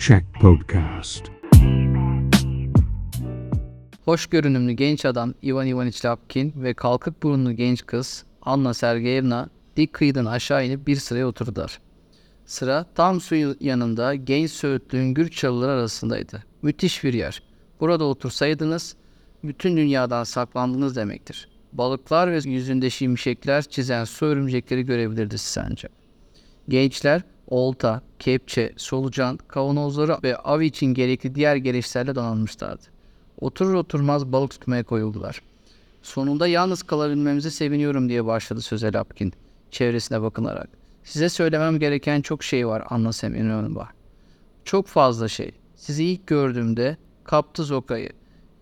Check Podcast. Hoş görünümlü genç adam Ivan Ivaniç Lapkin ve kalkık burunlu genç kız Anna Sergeyevna dik kıyıdan aşağı inip bir sıraya oturdular. Sıra tam suyun yanında genç söğütlü üngür çalılar arasındaydı. Müthiş bir yer. Burada otursaydınız bütün dünyadan saklandınız demektir. Balıklar ve yüzünde şimşekler çizen su örümcekleri görebilirdiniz sence. Gençler olta, kepçe, solucan, kavanozları ve av için gerekli diğer gereçlerle donanmışlardı. Oturur oturmaz balık tutmaya koyuldular. Sonunda yalnız kalabilmemize seviniyorum diye başladı söze Lapkin, çevresine bakınarak. Size söylemem gereken çok şey var Anna Semyonovna. Çok fazla şey. Sizi ilk gördüğümde kaptı zokayı.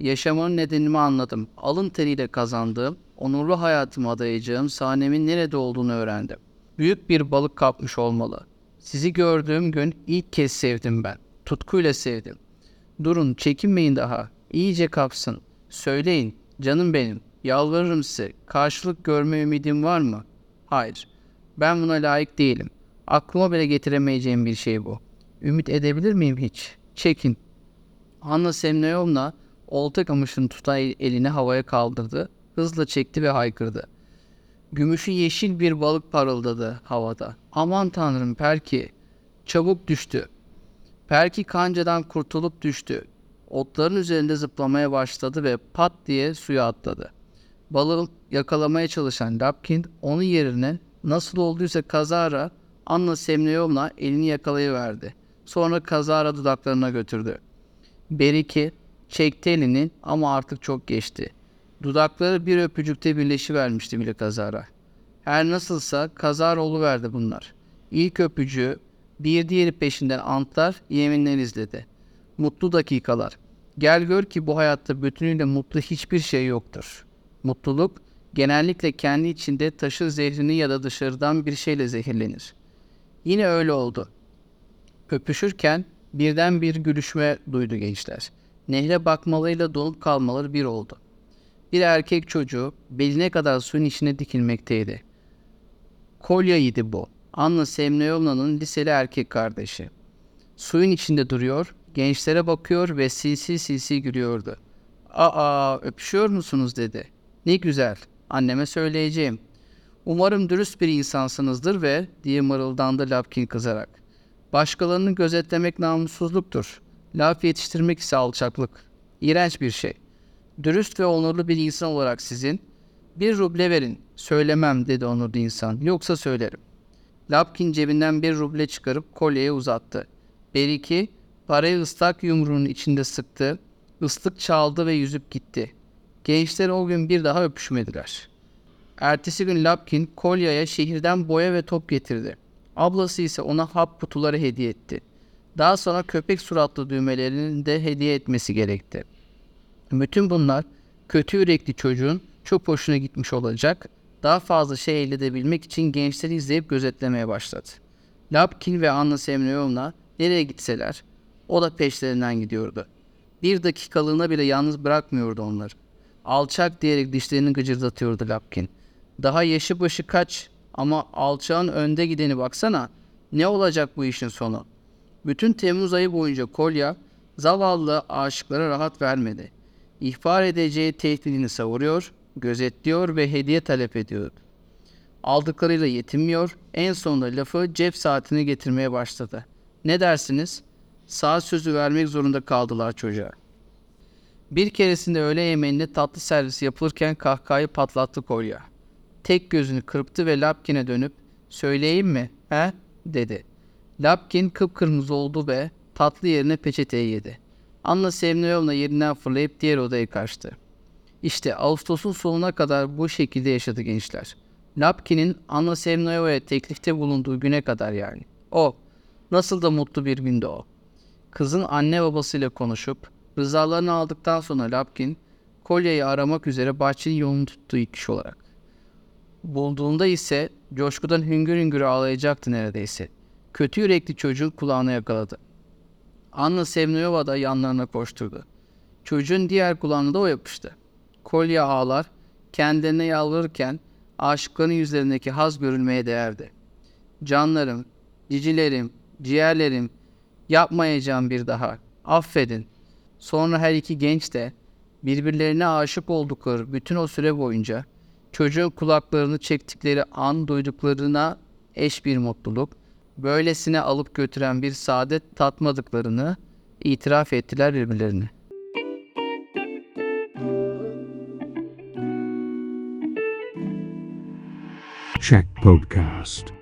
Yaşamın nedenimi anladım. Alın teriyle kazandığım, onurlu hayatımı adayacağım sahnemin nerede olduğunu öğrendim. Büyük bir balık kapmış olmalı. Sizi gördüğüm gün ilk kez sevdim ben. Tutkuyla sevdim. Durun, çekinmeyin daha. İyice kapsın. Söyleyin, canım benim. Yalvarırım size. Karşılık görme ümidim var mı? Hayır. Ben buna layık değilim. Aklıma bile getiremeyeceğim bir şey bu. Ümit edebilir miyim hiç? Çekin. Anna Semyonova olta kamışını tutan elini havaya kaldırdı. Hızla çekti ve haykırdı. Gümüşü yeşil bir balık parıldadı havada. Aman tanrım Perki. Çabuk düştü. Perki kancadan kurtulup düştü. Otların üzerinde zıplamaya başladı ve pat diye suya atladı. Balığı yakalamaya çalışan Lapkin onun yerine nasıl olduysa kazara Anna Semyonova elini yakalayıverdi. Sonra kazara dudaklarına götürdü. Beriki çekti elini ama artık çok geçti. Dudakları bir öpücükte birleşivermişti bile kazara. Her nasılsa kazara verdi bunlar. İlk öpücüğü bir diğeri peşinden antlar, yeminler izledi. Mutlu dakikalar. Gel gör ki bu hayatta bütünüyle mutlu hiçbir şey yoktur. Mutluluk genellikle kendi içinde taşır zehrini ya da dışarıdan bir şeyle zehirlenir. Yine öyle oldu. Öpüşürken birden bir gülüşme duydu gençler. Nehre bakmalarıyla donup kalmaları bir oldu. Bir erkek çocuğu beline kadar suyun içine dikilmekteydi. Kolya'ydı bu. Anna Semyonovna'nın liseli erkek kardeşi. Suyun içinde duruyor, gençlere bakıyor ve silsil silsil gülüyordu. Aa öpüşüyor musunuz dedi. Ne güzel, anneme söyleyeceğim. Umarım dürüst bir insansınızdır ve diye mırıldandı Lapkin kızarak. Başkalarını gözetlemek namussuzluktur. Laf yetiştirmek ise alçaklık. İğrenç bir şey. Dürüst ve onurlu bir insan olarak sizin bir ruble verin. Söylemem dedi onurlu insan. Yoksa söylerim. Lapkin cebinden bir ruble çıkarıp kolyeye uzattı. Beriki parayı ıslak yumruğunun içinde sıktı. Islık çaldı ve yüzüp gitti. Gençler o gün bir daha öpüşmediler. Ertesi gün Lapkin Kolya'ya şehirden boya ve top getirdi. Ablası ise ona hap kutuları hediye etti. Daha sonra köpek suratlı düğmelerini de hediye etmesi gerekti. Bütün bunlar kötü yürekli çocuğun çok hoşuna gitmiş olacak, daha fazla şey elde edebilmek için gençleri izleyip gözetlemeye başladı. Lapkin ve Anna Semyonovna nereye gitseler o da peşlerinden gidiyordu. Bir dakikalığına bile yalnız bırakmıyordu onları. Alçak diyerek dişlerini gıcırdatıyordu Lapkin. Daha yaşı başı kaç ama alçağın önde gideni baksana. Ne olacak bu işin sonu? Bütün Temmuz ayı boyunca Kolya zavallı aşıklara rahat vermedi. İhbar edeceği tehdidini savuruyor, gözetliyor ve hediye talep ediyordu. Aldıklarıyla yetinmiyor, en sonunda lafı cep saatine getirmeye başladı. Ne dersiniz? Saat sözü vermek zorunda kaldılar çocuğa. Bir keresinde öğle yemeğinde tatlı servisi yapılırken kahkahayı patlattı Kolya. Tek gözünü kırptı ve Lapkin'e dönüp söyleyeyim mi he dedi. Lapkin kıpkırmızı oldu ve tatlı yerine peçeteyi yedi. Anna Semyonovna yerinden fırlayıp diğer odaya kaçtı. İşte Ağustos'un sonuna kadar bu şekilde yaşadı gençler. Lapkin'in Anna Semyonova'ya teklifte bulunduğu güne kadar yani. O, nasıl da mutlu bir gündü o. Kızın anne babasıyla konuşup rızalarını aldıktan sonra Lapkin, kolyeyi aramak üzere bahçenin yolunu tuttuğu ilk kişi olarak. Bulduğunda ise coşkudan hüngür hüngür ağlayacaktı neredeyse. Kötü yürekli çocuğun kulağına yakaladı. Anna Semnova da yanlarına koşturdu. Çocuğun diğer kulağını da o yapıştı. Kolya ağlar, kendilerine yalvarırken aşıkların yüzlerindeki haz görülmeye değerdi. Canlarım, cicilerim, ciğerlerim, yapmayacağım bir daha, affedin. Sonra her iki genç de birbirlerine aşık oldukları bütün o süre boyunca çocuğun kulaklarını çektikleri an duyduklarına eş bir mutluluk, böylesine alıp götüren bir saadet tatmadıklarını itiraf ettiler birbirlerine. Check Podcast